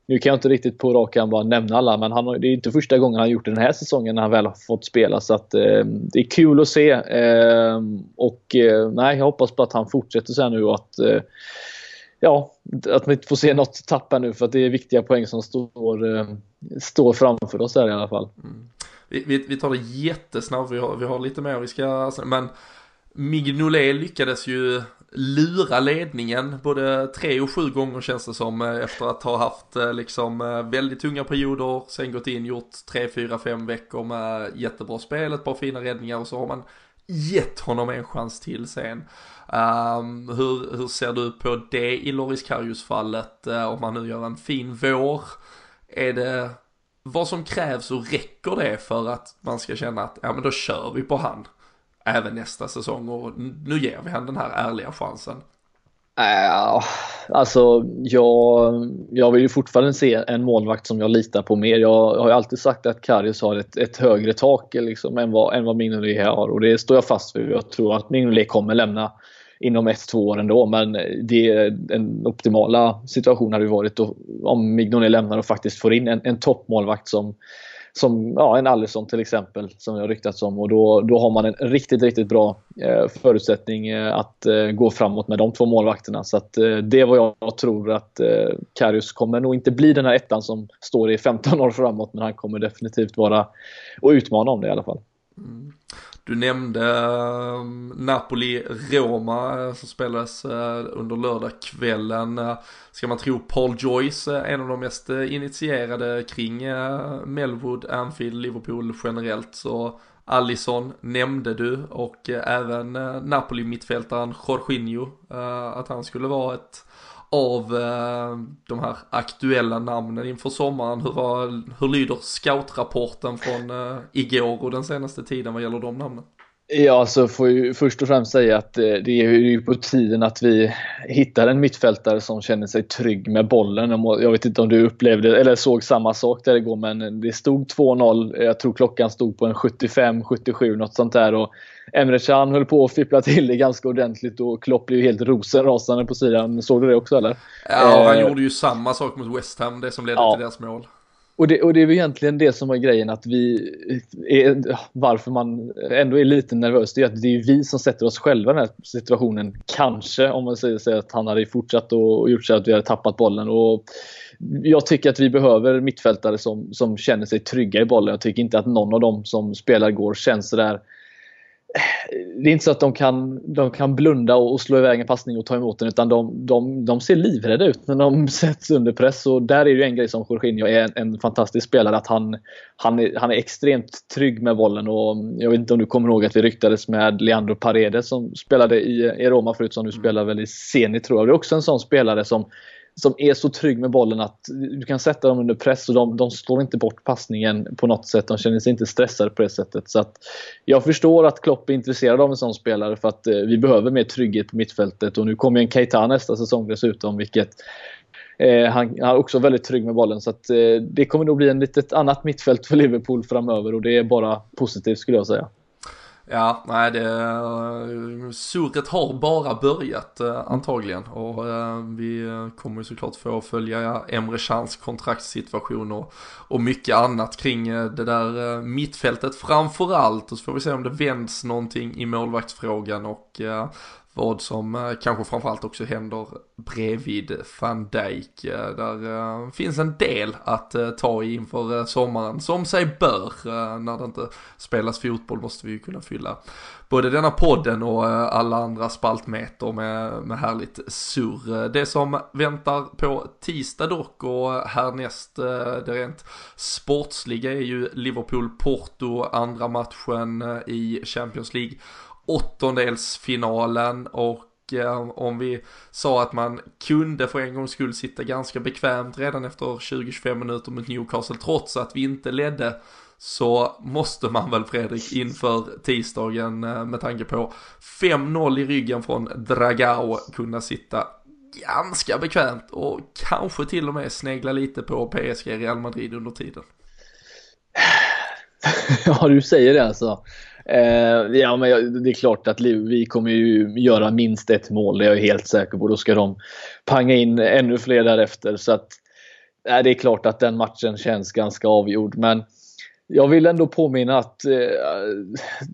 nu kan jag inte riktigt på rak bara nämna alla, men han, det är inte första gången han gjort det den här säsongen när han väl har fått spela. Så att, eh, det är kul att se. Eh, och eh, nej, jag hoppas på att han fortsätter så här nu och att eh, ja, att vi inte får se något tappa nu för att det är viktiga poäng som står, eh, står framför oss här i alla fall. Mm. Vi, vi, vi, tar det jättesnabbt, vi har, vi har lite mer vi ska, men Mignolet lyckades ju lura ledningen både tre och sju gånger känns det som eh, efter att ha haft eh, liksom eh, väldigt tunga perioder, sen gått in, gjort tre, fyra, fem veckor med jättebra spel, ett par fina räddningar och så har man gett honom en chans till sen. Um, hur, hur ser du på det i Loris Karius fallet uh, om man nu gör en fin vår? Är det vad som krävs och räcker det för att man ska känna att ja men då kör vi på han? Även nästa säsong och nu ger vi henne den här ärliga chansen. Äh, alltså jag, jag vill ju fortfarande se en målvakt som jag litar på mer. Jag har ju alltid sagt att Karius har ett, ett högre tak liksom, än vad, än vad Mignolet har och det står jag fast vid. Jag tror att Mignolet kommer lämna inom ett, två år ändå. Men det, den optimala situationen hade ju varit om Mignolet lämnar och faktiskt får in en, en toppmålvakt som som ja, en Allison till exempel som jag ryktats om och då, då har man en riktigt, riktigt bra eh, förutsättning eh, att eh, gå framåt med de två målvakterna. Så att, eh, det är vad jag tror att eh, Karius kommer nog inte bli den här ettan som står i 15 år framåt men han kommer definitivt vara och utmana om det i alla fall. Mm. Du nämnde ehm, Napoli-Roma eh, som spelades eh, under lördagskvällen. Eh, ska man tro Paul Joyce, en av de mest initierade kring Melwood, Anfield, Liverpool generellt så Allison nämnde du och även Napoli-mittfältaren Jorginho, att han skulle vara ett av eh, de här aktuella namnen inför sommaren. Hur, var, hur lyder scoutrapporten från eh, igår och den senaste tiden vad gäller de namnen? Ja, alltså får ju först och främst säga att eh, det är ju på tiden att vi hittar en mittfältare som känner sig trygg med bollen. Jag vet inte om du upplevde eller såg samma sak där igår, men det stod 2-0. Jag tror klockan stod på en 75-77, något sånt där. Och Emre Can höll på att fippla till det ganska ordentligt och Klopp blev helt rosenrasande på sidan. Såg du det också eller? Ja, han eh, gjorde ju samma sak mot West Ham, det som ledde ja. till deras mål. Och det, och det är väl egentligen det som var grejen att vi är, varför man ändå är lite nervös. Det är att det är vi som sätter oss själva i den här situationen. Kanske om man säger så att han hade fortsatt och gjort så att vi hade tappat bollen. Och jag tycker att vi behöver mittfältare som, som känner sig trygga i bollen. Jag tycker inte att någon av dem som spelar går känns sådär det är inte så att de kan, de kan blunda och slå iväg en passning och ta emot den utan de, de, de ser livrädda ut när de [LAUGHS] sätts under press. Och där är ju en grej som Jorginho är en, en fantastisk spelare. Att han, han, är, han är extremt trygg med bollen. Och jag vet inte om du kommer ihåg att vi ryktades med Leandro Paredes som spelade i, i Roma förut som nu spelar väl i Zenit tror jag. Det är också en sån spelare som som är så trygg med bollen att du kan sätta dem under press och de, de slår inte bort passningen på något sätt. De känner sig inte stressade på det sättet. Så att jag förstår att Klopp är intresserad av en sån spelare för att eh, vi behöver mer trygghet på mittfältet. Och nu kommer en Keita nästa säsong dessutom, vilket eh, han, han är också väldigt trygg med bollen. Så att, eh, det kommer nog bli en litet annat mittfält för Liverpool framöver och det är bara positivt skulle jag säga. Ja, nej det, eh, surret har bara börjat eh, antagligen. Och eh, vi kommer ju såklart få följa Emre Chans kontraktssituation och, och mycket annat kring det där mittfältet. Framförallt och så får vi se om det vänds någonting i målvaktsfrågan och vad som eh, kanske framförallt också händer bredvid van Dijk. Eh, där eh, finns en del att ta i inför sommaren, som sig bör. När det inte spelas fotboll måste vi ju kunna fylla både denna podden och alla andra spaltmeter med, med härligt surr. Det som väntar på tisdag dock och härnäst det rent sportsliga är ju Liverpool-Porto, andra matchen i Champions League åttondelsfinalen och eh, om vi sa att man kunde för en gångs skull sitta ganska bekvämt redan efter 20-25 minuter mot Newcastle trots att vi inte ledde så måste man väl Fredrik inför tisdagen eh, med tanke på 5-0 i ryggen från Dragao kunna sitta ganska bekvämt och kanske till och med snegla lite på PSG Real Madrid under tiden. [LAUGHS] Ja, du säger det alltså. Eh, ja, men det är klart att vi kommer ju göra minst ett mål, det är jag helt säker på. Då ska de panga in ännu fler därefter. Så att, eh, det är klart att den matchen känns ganska avgjord. Men jag vill ändå påminna att eh,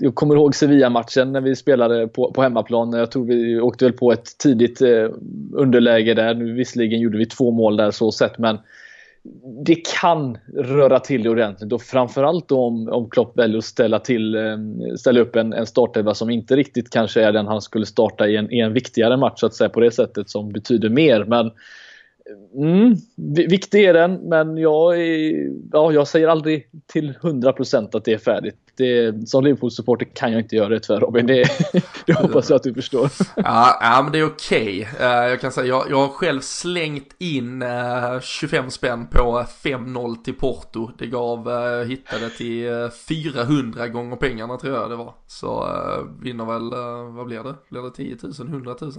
jag kommer ihåg Sevilla-matchen när vi spelade på, på hemmaplan. Jag tror vi åkte väl på ett tidigt eh, underläge där. Nu visserligen gjorde vi två mål där så sett men det kan röra till det ordentligt och framförallt om, om Klopp väljer att ställa, till, ehm, ställa upp en, en startelva som inte riktigt kanske är den han skulle starta i en, i en viktigare match så att säga på det sättet som betyder mer. Men Mm, viktig är den, men jag, är, ja, jag säger aldrig till 100% att det är färdigt. Det, som Liverpool-supporter kan jag inte göra det tyvärr Robin. Det, [LAUGHS] det hoppas jag att du förstår. Ja, ja men det är okej. Okay. Eh, jag kan säga, jag, jag har själv slängt in uh, 25 spänn på 5-0 till Porto. Det gav, uh, hittade till 400 gånger pengarna tror jag det var. Så vinner väl, vad blir det? Blir det 10 000, 100 000?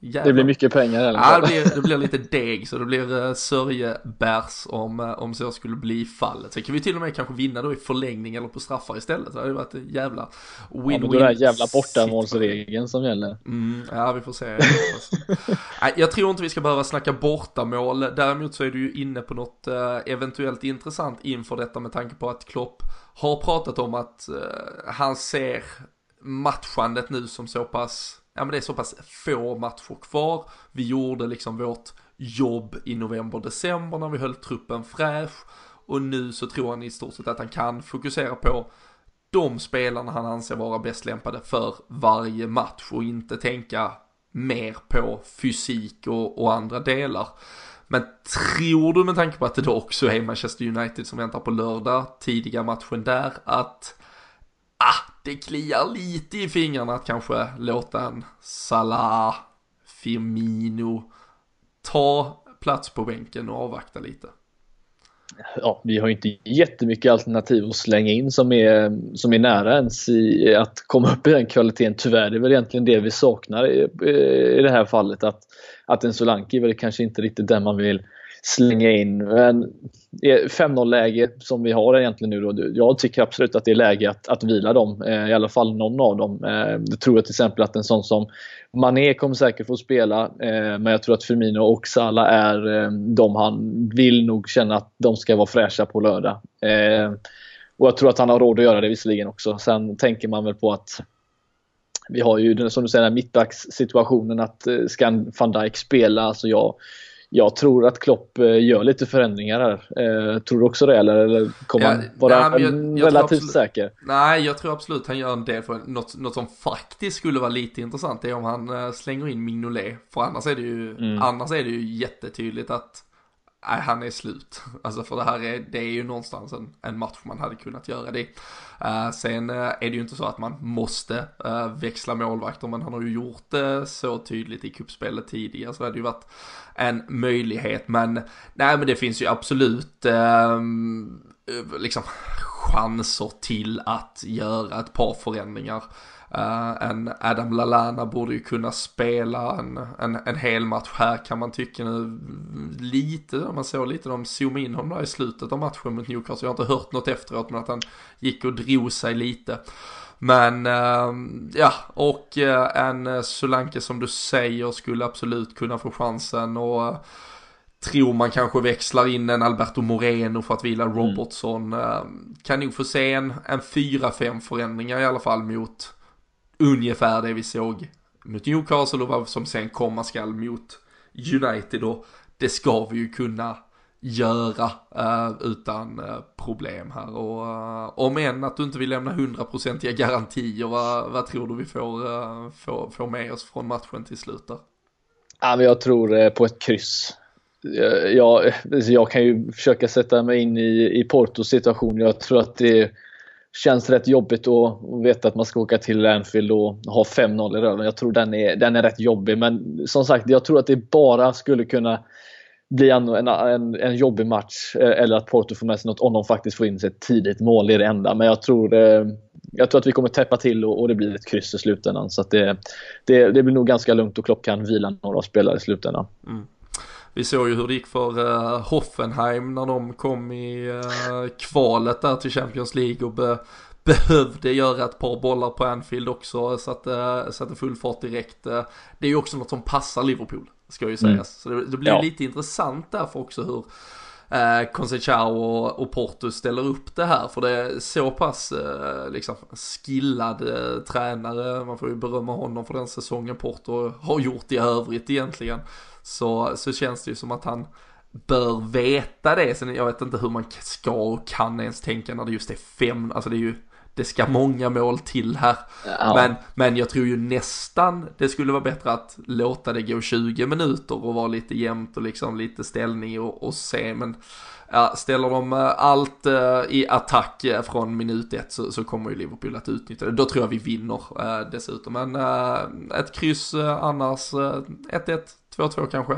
ja, det blir mycket pengar eller? Ja, det blir, det blir lite [LAUGHS] deg så det blir sörjebärs om, om så skulle bli fallet. Sen kan vi till och med kanske vinna då i förlängning eller på straffar istället. Det hade ju varit en jävla win-win. Ja, men då är det jävla bortamålsregeln som gäller. Mm, ja, vi får se. [LAUGHS] jag tror inte vi ska behöva snacka bortamål. Däremot så är du ju inne på något eh, eventuellt intressant inför detta med tanke på att Klopp har pratat om att eh, han ser matchandet nu som så pass, ja men det är så pass få matcher kvar. Vi gjorde liksom vårt jobb i november, december när vi höll truppen fräsch och nu så tror han i stort sett att han kan fokusera på de spelarna han anser vara bäst lämpade för varje match och inte tänka mer på fysik och, och andra delar. Men tror du med tanke på att det då också är Manchester United som väntar på lördag, tidiga matchen där, att ah, det kliar lite i fingrarna att kanske låta en Salah, Firmino ta plats på bänken och avvakta lite? Ja, vi har inte jättemycket alternativ att slänga in som är, som är nära ens i att komma upp i den kvaliteten. Tyvärr, det är väl egentligen det vi saknar i, i det här fallet. Att, att en Solanke är väl kanske inte riktigt den man vill slänga in. Men eh, 5-0 läge som vi har egentligen nu då. Jag tycker absolut att det är läge att, att vila dem. Eh, I alla fall någon av dem. Eh, jag tror till exempel att en sån som Mané kommer säkert få spela. Eh, men jag tror att Firmino och Salah är eh, de han vill nog känna att de ska vara fräscha på lördag. Eh, och jag tror att han har råd att göra det visserligen också. Sen tänker man väl på att vi har ju som du säger mittbackssituationen att ska van Dijk spela, alltså jag jag tror att Klopp eh, gör lite förändringar här. Eh, tror du också det eller, eller kommer ja, han vara nej, jag, jag relativt absolut, säker? Nej, jag tror absolut han gör en del för något, något som faktiskt skulle vara lite intressant är om han eh, slänger in Mignolet. För annars är det ju, mm. annars är det ju jättetydligt att nej, han är slut. [LAUGHS] Alltså för det här är, det är ju någonstans en, en match man hade kunnat göra det. Uh, sen uh, är det ju inte så att man måste uh, växla målvakter, men han har ju gjort det så tydligt i kuppspelet tidigare, så det hade ju varit en möjlighet. Men nej, men det finns ju absolut ehm, liksom chanser till att göra ett par förändringar. Uh, en Adam Lalana borde ju kunna spela en, en, en hel match här kan man tycka nu. Lite, man såg lite, de zoomade in honom där i slutet av matchen mot Newcastle. Jag har inte hört något efteråt men att han gick och drog sig lite. Men uh, ja, och uh, en Solanke som du säger skulle absolut kunna få chansen och tror man kanske växlar in en Alberto Moreno för att vila mm. Robertson. Mm. Kan nog få se en, en 4-5 förändringar i alla fall mot ungefär det vi såg mot Newcastle och vad som sen komma skall mot United och det ska vi ju kunna göra uh, utan uh, problem här och uh, om än att du inte vill lämna hundraprocentiga garantier vad, vad tror du vi får, uh, får, får med oss från matchen till slut där? Ja, men jag tror på ett kryss. Jag, jag kan ju försöka sätta mig in i, i Portos situation. Jag tror att det känns rätt jobbigt att veta att man ska åka till Anfield och ha 5-0 i röven. Jag tror den är, den är rätt jobbig. Men som sagt, jag tror att det bara skulle kunna bli en, en, en jobbig match eh, eller att Porto får med sig något om de faktiskt får in sig ett tidigt mål. Det är det enda. Men jag tror, eh, jag tror att vi kommer täppa till och, och det blir ett kryss i slutändan. Så det, det, det, blir nog ganska lugnt och klockan vilar några spelare i slutändan. Mm. Vi såg ju hur det gick för uh, Hoffenheim när de kom i uh, kvalet där till Champions League och be behövde göra ett par bollar på Anfield också så att uh, satte full fart direkt. Uh, det är ju också något som passar Liverpool, ska ju sägas. Mm. Så det, det blir ja. lite intressant därför också hur eh, Conceição och, och Porto ställer upp det här för det är så pass eh, liksom skillad eh, tränare, man får ju berömma honom för den säsongen Porto har gjort i övrigt egentligen så, så känns det ju som att han bör veta det. Sen jag vet inte hur man ska och kan ens tänka när det just är fem, alltså det är ju det ska många mål till här. Ja. Men, men jag tror ju nästan det skulle vara bättre att låta det gå 20 minuter och vara lite jämnt och liksom lite ställning och, och se. Men ja, ställer de eh, allt uh, i attack uh, från minut ett så, så, kommer ju Liverpool att utnyttja det. Då tror jag vi vinner dessutom. Men ett kryss annars 1-1, 2-2 kanske.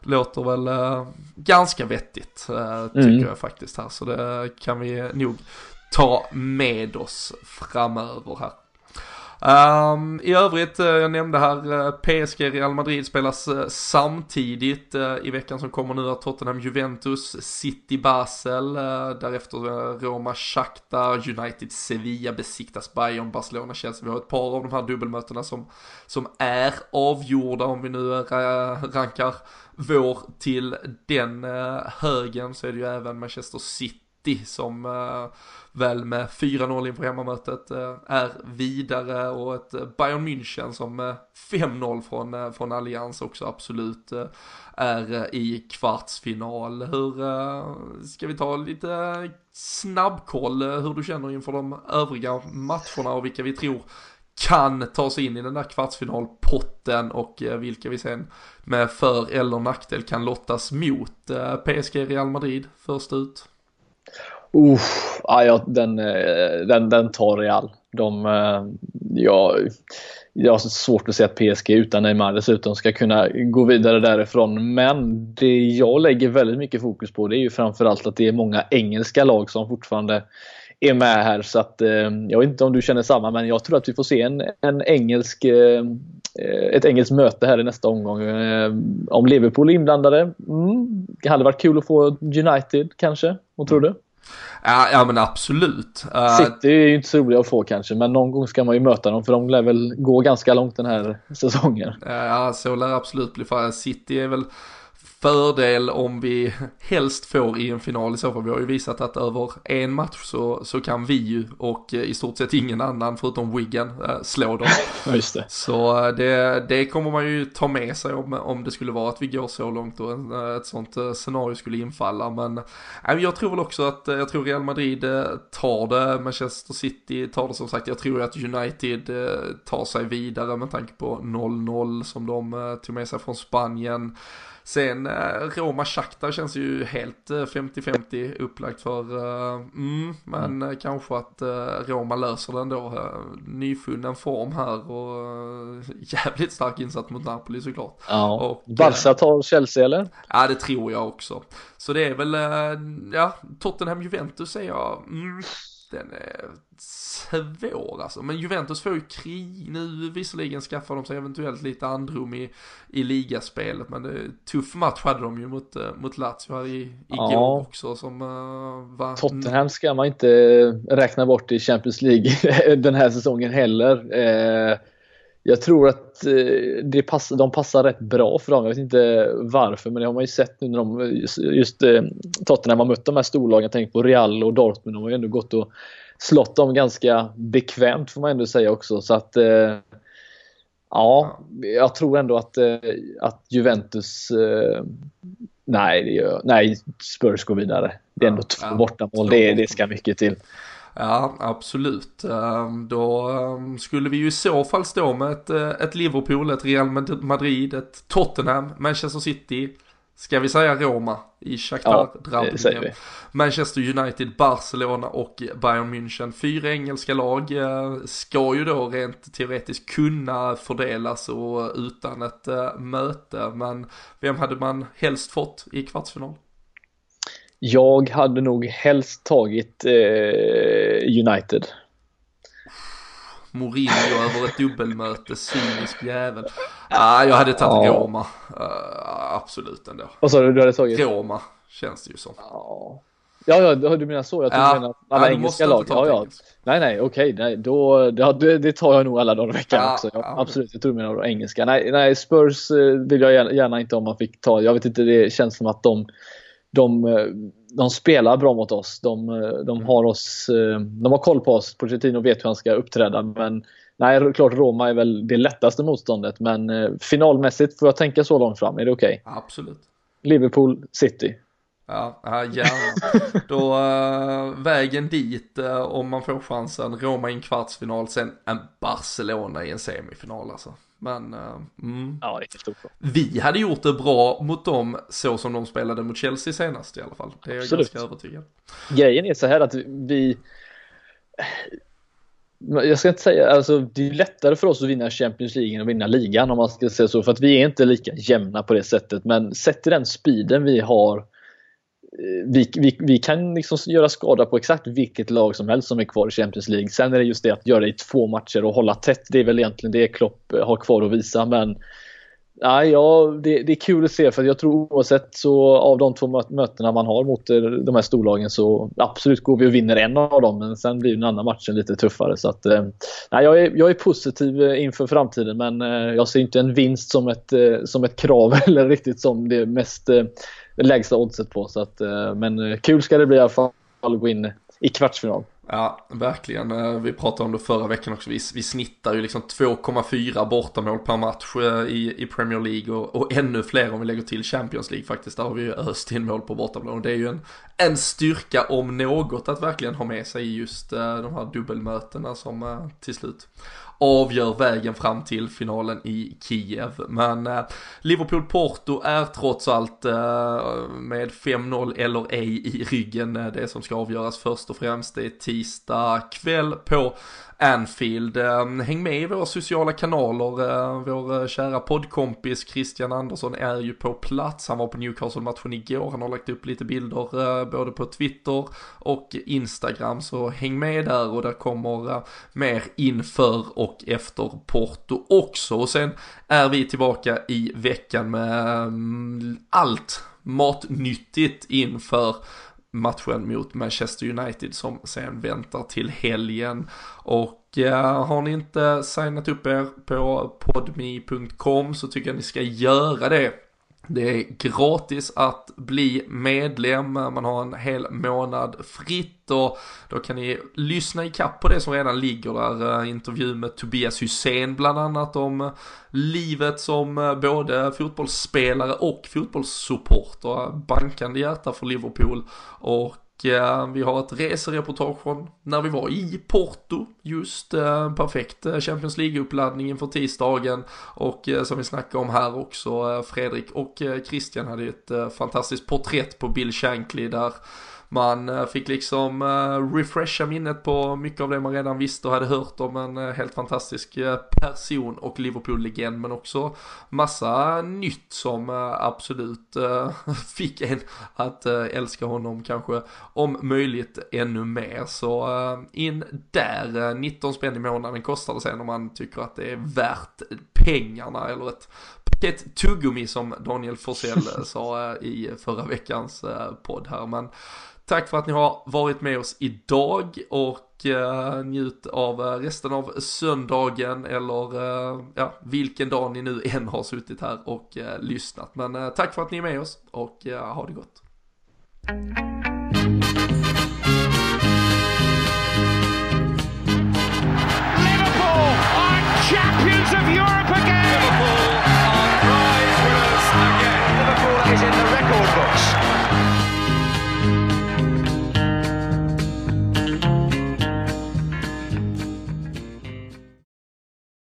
Låter väl ganska vettigt tycker mm. jag faktiskt här. Så det kan vi nog ta med oss framöver här. Um, I övrigt, uh, jag nämnde här eh, uh, PSG Real Madrid spelas uh, samtidigt i veckan som kommer nu Tottenham Juventus, City Basel, därefter Roma Shakhtar, United Sevilla besiktas Bayern, Barcelona Chelsea. Vi har ett par av de här dubbelmötena som, som är avgjorda om vi nu rankar vår till den högen så är det ju även Manchester City som eh, väl med 4-0 inför hemmamötet eh, är vidare och ett eh, Bayern München som med 5-0 från, från Allians också absolut är i kvartsfinal. Hur, ska vi ta lite snabbkoll hur du känner inför de övriga matcherna och vilka vi tror kan ta sig in i den där kvartsfinalpotten och vilka vi sen med för eller nackdel kan lottas mot. PSG Real Madrid först ut. Uh, ja, den, eh, den, den tar Real. De, ja, jag har svårt att se att PSG utan Neymar dessutom ska kunna gå vidare därifrån. Men det jag lägger väldigt mycket fokus på det är ju framförallt att det är många engelska lag som fortfarande är med här. Så att, eh, jag vet inte om du känner samma, men jag tror att vi får se en, en engelsk, eh, ett engelskt möte här i nästa omgång. Eh, om Liverpool är inblandade, mm, det hade varit kul att få United kanske. Vad tror du? Ja, ja men absolut. Uh, City är ju inte så roliga att få kanske, men någon gång ska man ju möta dem för de lär väl gå ganska långt den här säsongen. Ja, så lär absolut bli. För City är väl fördel om vi helst får i en final i så fall. Vi har ju visat att över en match så, så kan vi ju och i stort sett ingen annan förutom Wiggen äh, slå dem. [LAUGHS] Just det. Så eh, det, det kommer man ju ta med sig om, om det skulle vara att vi går så långt och en, eh, ett sånt scenario skulle infalla. Men äh, jag tror väl också att jag tror Real Madrid tar det, Manchester City tar det som sagt. Jag tror att United tar sig vidare med tanke på 0-0 som de tog med sig från Spanien. Sen eh, Roma Shakhtar känns ju helt 50-50 eh, upplagt för, eh, mm, men mm. kanske att Roma löser den då. Nyfunnen form här och [LAUGHS] jävligt stark insats mot Napoli såklart. Ja, och, Barca tar Chelsea eller? Ja, det tror jag också. Så det är väl, ja, Tottenham-Juventus säger jag, mm, den är svår alltså. Men Juventus får ju krig nu. Visserligen skaffar de sig eventuellt lite andrum i, i ligaspelet. Men det, tuff match hade de ju mot, uh, mot Lazio här i, igår ja. också. Som uh, var... Tottenham ska man inte räkna bort i Champions League [LAUGHS] den här säsongen heller. Uh, jag tror att det pass, de passar rätt bra för dem. Jag vet inte varför, men det har man ju sett nu när de just Tottenham har mött de här storlagen. Jag tänker på Real och Dortmund. De har ju ändå gått och slått dem ganska bekvämt får man ändå säga också. Så att eh, ja, jag tror ändå att, eh, att Juventus eh, Nej, det gör, nej, Spurs går vidare. Det är ändå två bortamål. Det, det ska mycket till. Ja, absolut. Ehm, då ehm, skulle vi ju i så fall stå med ett, ett Liverpool, ett Real Madrid, ett Tottenham, Manchester City, Ska vi säga Roma i Shakhtar-drabbningen? Ja, Manchester United, Barcelona och Bayern München. Fyra engelska lag eh, ska ju då rent teoretiskt kunna fördelas och utan ett äh, möte. Men vem hade man helst fått i kvartsfinal? Jag hade nog helst tagit eh, United. Mourinho över ett dubbelmöte, cynisk jävel. Ah, jag hade tagit ja. Roma, uh, absolut ändå. Vad sa du, du hade tagit? Roma, känns det ju som. Ja, ja, ja du menar så? Jag tror ja. du menar alla ja, engelska lag. Ja, ja. Nej, nej, okej, nej, då, det, det, tar jag nog alla dagar i veckan ja, också. Ja, absolut, jag tror du menar engelska. Nej, nej, Spurs eh, vill jag gärna, gärna inte om man fick ta. Jag vet inte, det känns som att de de, eh, de spelar bra mot oss. De, eh, de, mm. har oss, eh, de har koll på oss. Pochettino vet hur han ska uppträda. Men nej, klart Roma är väl det lättaste motståndet. Men finalmässigt får jag tänka så långt fram. Är det okej? Okay? Absolut. Liverpool, City. Ja, gärna. Då äh, vägen dit, äh, om man får chansen, Roma i en kvartsfinal, sen en Barcelona i en semifinal alltså. Men uh, mm. ja, vi hade gjort det bra mot dem så som de spelade mot Chelsea senast i alla fall. Det är jag Absolut. ganska övertygad. Grejen är så här att vi jag ska inte säga, alltså det är lättare för oss att vinna Champions League än att vinna ligan om man ska säga så. För att vi är inte lika jämna på det sättet. Men sett till den speeden vi har vi, vi, vi kan liksom göra skada på exakt vilket lag som helst som är kvar i Champions League. Sen är det just det att göra det i två matcher och hålla tätt. Det är väl egentligen det Klopp har kvar att visa. Men Nej, ja det, det är kul att se för jag tror oavsett så av de två mötena man har mot eh, de här storlagen så absolut går vi och vinner en av dem. Men sen blir den andra matchen lite tuffare. Så att, eh, nej, jag, är, jag är positiv eh, inför framtiden men jag ser inte en vinst som ett, som ett krav [LAUGHS] eller riktigt som det mest lägsta oddset på. Så att, men kul ska det bli i alla fall. att gå in i kvartsfinal. Ja, verkligen. Eh, vi pratade om det förra veckan också. Vi, vi snittar ju liksom 2,4 bortamål per match eh, i, i Premier League och, och, ännu fler om vi lägger till Champions League faktiskt. Där har vi ju öst in mål på bortamål och det är ju en, en styrka om något att verkligen ha med sig just eh, de här dubbelmötena som till slut avgör vägen fram till finalen i Kiev. Men eh, Liverpool-Porto är trots allt eh, med 5-0 eller ej i ryggen eh, det som ska avgöras först och främst. Det är tisdag kväll på Anfield. Ehm, häng med i våra sociala kanaler. Ehm, vår eh, kära poddkompis Christian Andersson är ju på plats. Han var på Newcastle-matchen igår. Han har lagt upp lite bilder eh, både på Twitter och Instagram. Så häng med där och där kommer eh, mer inför och efter Porto också. Och sen är vi tillbaka i veckan med ehm, allt matnyttigt inför matchen mot Manchester United som sen väntar till helgen. Och eh, har ni inte signat upp er på podme.com så tycker jag ni ska göra det. Det är gratis att bli medlem, man har en hel månad fritt och då kan ni lyssna ikapp på det som redan ligger där. Eh, intervju med Tobias Hussein bland annat om livet som eh, både fotbollsspelare och fotbollssupporter. Bankande hjärta för Liverpool och Eh, vi har ett resereportage från när vi var i Porto. Just eh, perfekt eh, Champions League-uppladdning inför tisdagen. Och som vi snackade om här också Fredrik och Christian hade ett fantastiskt porträtt på Bill Shankly där man eh, fick liksom uh, refresha minnet på mycket av det man redan visste och hade hört om en uh, helt fantastisk person och Liverpool-legend men också massa nytt som absolut [LAUGHS] fick en att älska honom kanske om möjligt ännu mer. Så in där, 19 spänn i månaden kostar det sen om man tycker att det är värt pengarna eller ett paket tuggummi som Daniel Forsell [LAUGHS] sa i förra veckans podd här. Men Tack för att ni har varit med oss idag och eh, njut av eh, resten av söndagen eller eh, ja, vilken dag ni nu än har suttit här och eh, lyssnat. Men eh, tack för att ni är med oss och ha det gott.